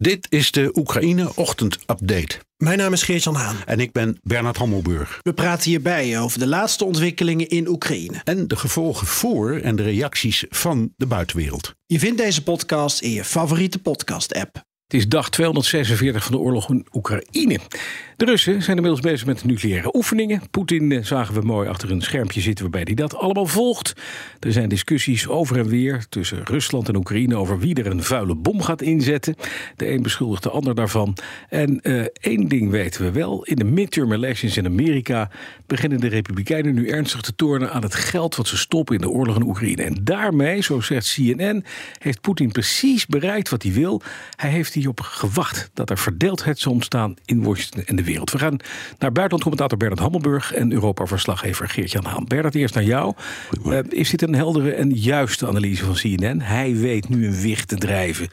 Dit is de Oekraïne Ochtend Update. Mijn naam is Geert-Jan Haan. En ik ben Bernard Hammelburg. We praten hierbij over de laatste ontwikkelingen in Oekraïne. En de gevolgen voor en de reacties van de buitenwereld. Je vindt deze podcast in je favoriete podcast-app. Het is dag 246 van de oorlog in Oekraïne. De Russen zijn inmiddels bezig met nucleaire oefeningen. Poetin eh, zagen we mooi achter een schermpje zitten waarbij hij dat allemaal volgt. Er zijn discussies over en weer tussen Rusland en Oekraïne over wie er een vuile bom gaat inzetten. De een beschuldigt de ander daarvan. En uh, één ding weten we wel: in de midterm elections in Amerika beginnen de Republikeinen nu ernstig te tornen aan het geld wat ze stoppen in de oorlog in Oekraïne. En daarmee, zo zegt CNN, heeft Poetin precies bereikt wat hij wil. Hij heeft hierop gewacht dat er verdeeldheid zou ontstaan in Washington en de wereld. We gaan naar buitenlandcommentator Bernard Hammelburg en Europa-verslaggever Geert-Jan Haan. Bernard, eerst naar jou. Uh, is dit een heldere en juiste analyse van CNN? Hij weet nu een wicht te drijven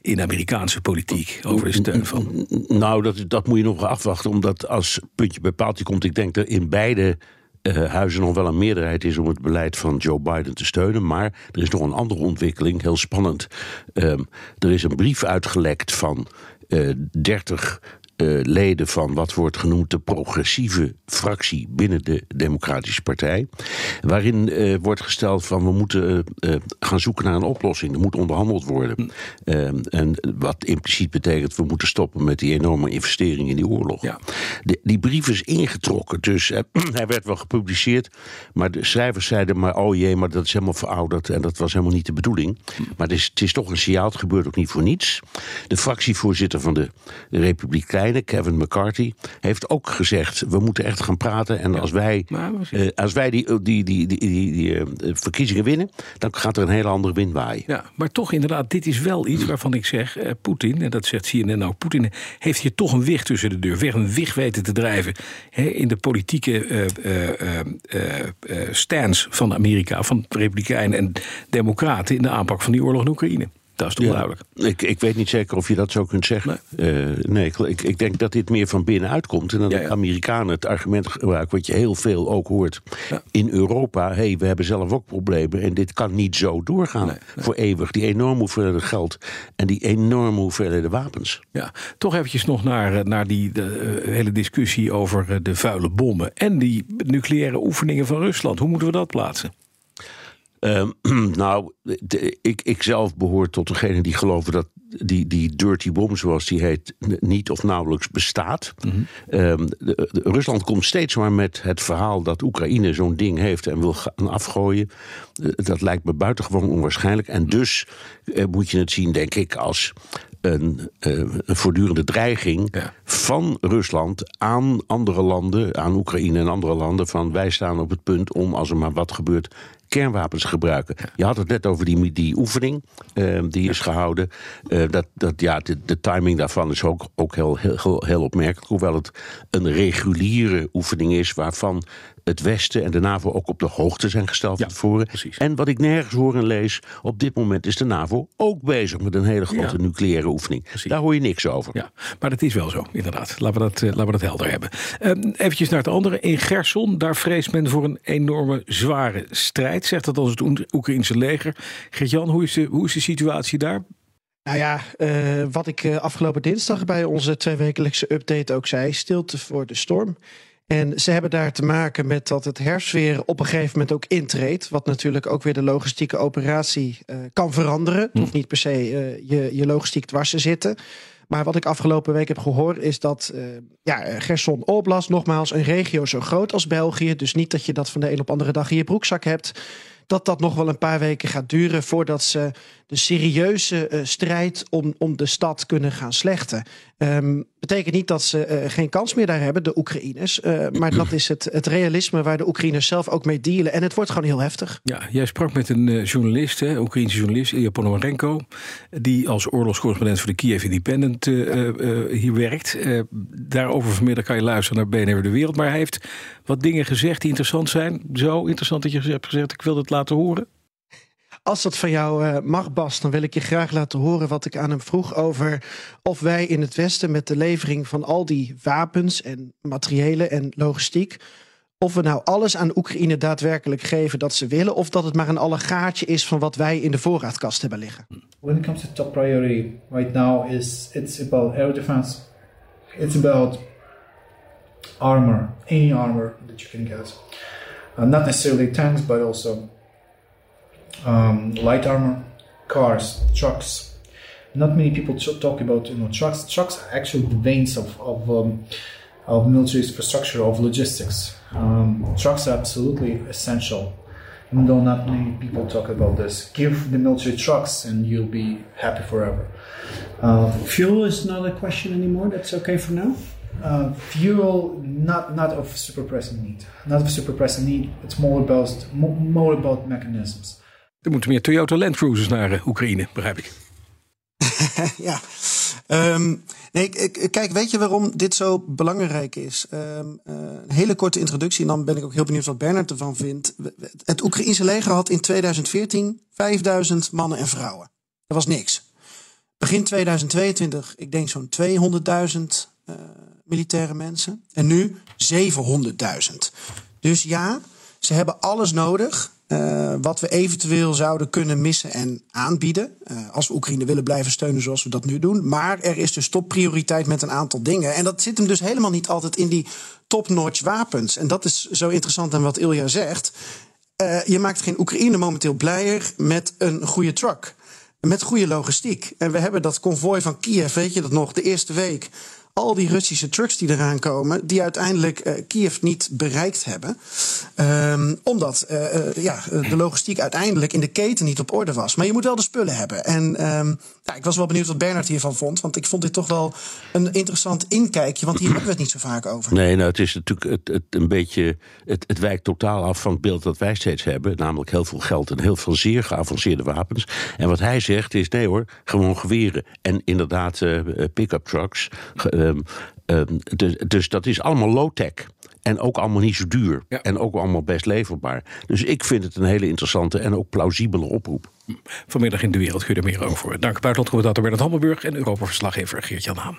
in Amerikaanse politiek over de steun van? Nou, dat, dat moet je nog afwachten, omdat als puntje bij paaltje komt, ik denk dat in beide uh, huizen nog wel een meerderheid is om het beleid van Joe Biden te steunen. Maar er is nog een andere ontwikkeling, heel spannend. Um, er is een brief uitgelekt van uh, 30 uh, leden van wat wordt genoemd de progressieve fractie binnen de Democratische Partij. Waarin uh, wordt gesteld van we moeten uh, gaan zoeken naar een oplossing. Er moet onderhandeld worden. en wat impliciet betekent we moeten stoppen met die enorme investeringen in die oorlog. Ja. De, die brief is ingetrokken, dus hij werd wel gepubliceerd. Maar de schrijvers zeiden maar oh jee, maar dat is helemaal verouderd en dat was helemaal niet de bedoeling. Maar het is, het is toch een signaal, het gebeurt ook niet voor niets. De fractievoorzitter van de Kevin McCarthy, heeft ook gezegd: we moeten echt gaan praten. En ja. als wij, uh, als wij die, die, die, die, die, die uh, verkiezingen winnen, dan gaat er een hele andere wind waaien. Ja, maar toch inderdaad, dit is wel iets waarvan ik zeg: uh, Poetin, en dat zegt CNN ook, Poetin heeft hier toch een wicht tussen de deur, weg een wicht weten te drijven hè, in de politieke stance van Amerika, van Republikeinen en Democraten in de aanpak van die oorlog in Oekraïne. Dat is toch ja, duidelijk. Ik, ik weet niet zeker of je dat zo kunt zeggen. Nee, uh, nee ik, ik, denk dat dit meer van binnenuit komt. En dat de Amerikanen het argument gebruiken, wat je heel veel ook hoort in Europa. Hé, hey, we hebben zelf ook problemen en dit kan niet zo doorgaan nee, voor eeuwig. Die enorme hoeveelheid geld en die enorme hoeveelheid wapens. Ja, toch eventjes nog naar, naar die de, uh, hele discussie over de vuile bommen en die nucleaire oefeningen van Rusland. Hoe moeten we dat plaatsen? Um, nou, de, ik, ik zelf behoor tot degene die geloven dat die, die dirty bomb, zoals die heet, niet of nauwelijks bestaat. Mm -hmm. um, de, de, Rusland komt steeds maar met het verhaal dat Oekraïne zo'n ding heeft en wil gaan afgooien. Uh, dat lijkt me buitengewoon onwaarschijnlijk. En dus uh, moet je het zien, denk ik, als een, uh, een voortdurende dreiging ja. van Rusland aan andere landen, aan Oekraïne en andere landen, van wij staan op het punt om, als er maar wat gebeurt, kernwapens gebruiken. Je had het net over die, die oefening uh, die is gehouden. Uh, dat, dat, ja, de, de, timing daarvan is ook, ook heel, heel, heel opmerkelijk. Hoewel het een reguliere oefening is waarvan het Westen en de NAVO ook op de hoogte zijn gesteld van ja, tevoren. Precies. En wat ik nergens hoor en lees, op dit moment is de NAVO ook bezig met een hele grote ja. nucleaire oefening. Precies. Daar hoor je niks over. Ja, maar dat is wel zo, inderdaad. Laten we dat, uh, laten we dat helder hebben. Um, eventjes naar het andere. In Gerson, daar vreest men voor een enorme zware strijd, zegt dat als het Oekraïnse leger. Gert-Jan, hoe, is de, hoe is de situatie daar? Nou ja, uh, wat ik uh, afgelopen dinsdag bij onze tweewekelijkse update ook zei: stilte voor de storm. En ze hebben daar te maken met dat het herfstweer op een gegeven moment ook intreedt. Wat natuurlijk ook weer de logistieke operatie uh, kan veranderen. Het hoeft niet per se uh, je, je logistiek dwars te zitten. Maar wat ik afgelopen week heb gehoord is dat uh, ja, Gerson Oblast, nogmaals een regio zo groot als België. Dus niet dat je dat van de een op andere dag in je broekzak hebt. Dat dat nog wel een paar weken gaat duren voordat ze de serieuze uh, strijd om, om de stad kunnen gaan slechten. Um, betekent niet dat ze uh, geen kans meer daar hebben, de Oekraïners. Uh, maar dat is het, het realisme waar de Oekraïners zelf ook mee dealen. En het wordt gewoon heel heftig. Ja, jij sprak met een journalist, hè, Oekraïnse journalist, Ilya Ponomarenko. Die als oorlogscorrespondent voor de Kiev Independent hier werkt. daarover vanmiddag kan je luisteren naar BNR De Wereld. Maar hij heeft wat dingen gezegd die interessant zijn. Zo interessant dat je hebt gezegd, ik wil het laten horen. Als dat van jou uh, mag, Bas, dan wil ik je graag laten horen wat ik aan hem vroeg over of wij in het Westen met de levering van al die wapens en materiëlen en logistiek of we nou alles aan Oekraïne daadwerkelijk geven dat ze willen, of dat het maar een allegaartje is van wat wij in de voorraadkast hebben liggen. When it comes to top priority right now is it's about air defense. It's about armor, any armor that you can get. Uh, not necessarily tanks, but also um, light armor, cars, trucks. Not many people talk about you know trucks. Trucks are actually the veins of of, um, of military infrastructure of logistics. Um, trucks are absolutely essential, even though not many people talk about this. Give the military trucks, and you'll be happy forever. Uh, Fuel is not a question anymore. That's okay for now. Uh, fuel, not not of super pressing need, not of super pressing need. It's more about more about mechanisms. Er moeten meer Toyota Land Cruisers naar uh, Oekraïne, begrijp ik. ja. Um, nee, kijk, weet je waarom dit zo belangrijk is? Um, uh, een hele korte introductie en dan ben ik ook heel benieuwd wat Bernard ervan vindt. Het Oekraïense leger had in 2014 5000 mannen en vrouwen. Dat was niks. Begin 2022, ik denk zo'n 200.000 uh, militaire mensen. En nu 700.000. Dus ja, ze hebben alles nodig uh, wat we eventueel zouden kunnen missen en aanbieden. Uh, als we Oekraïne willen blijven steunen zoals we dat nu doen. Maar er is dus topprioriteit met een aantal dingen. En dat zit hem dus helemaal niet altijd in die top-notch wapens. En dat is zo interessant aan wat Ilja zegt. Uh, je maakt geen Oekraïne momenteel blijer met een goede truck. Met goede logistiek. En we hebben dat konvooi van Kiev, weet je dat nog, de eerste week al die Russische trucks die eraan komen, die uiteindelijk uh, Kiev niet bereikt hebben. Um, omdat uh, ja, de logistiek uiteindelijk in de keten niet op orde was. Maar je moet wel de spullen hebben. En um, ja, ik was wel benieuwd wat Bernard hiervan vond. Want ik vond dit toch wel een interessant inkijkje. Want hier hebben we het niet zo vaak over. Nee, nou, het is natuurlijk het een beetje. Het, het wijkt totaal af van het beeld dat wij steeds hebben. Namelijk heel veel geld en heel veel zeer geavanceerde wapens. En wat hij zegt is: nee hoor, gewoon geweren. En inderdaad, uh, pick-up trucks. Um, um, dus, dus dat is allemaal low-tech. En ook allemaal niet zo duur. Ja. En ook allemaal best leverbaar. Dus ik vind het een hele interessante en ook plausibele oproep. Vanmiddag in de wereld kun je er meer over. Dank buitenlandcommentator Bernard Hammelburg en Europa-verslaggever Geert-Jan Haan.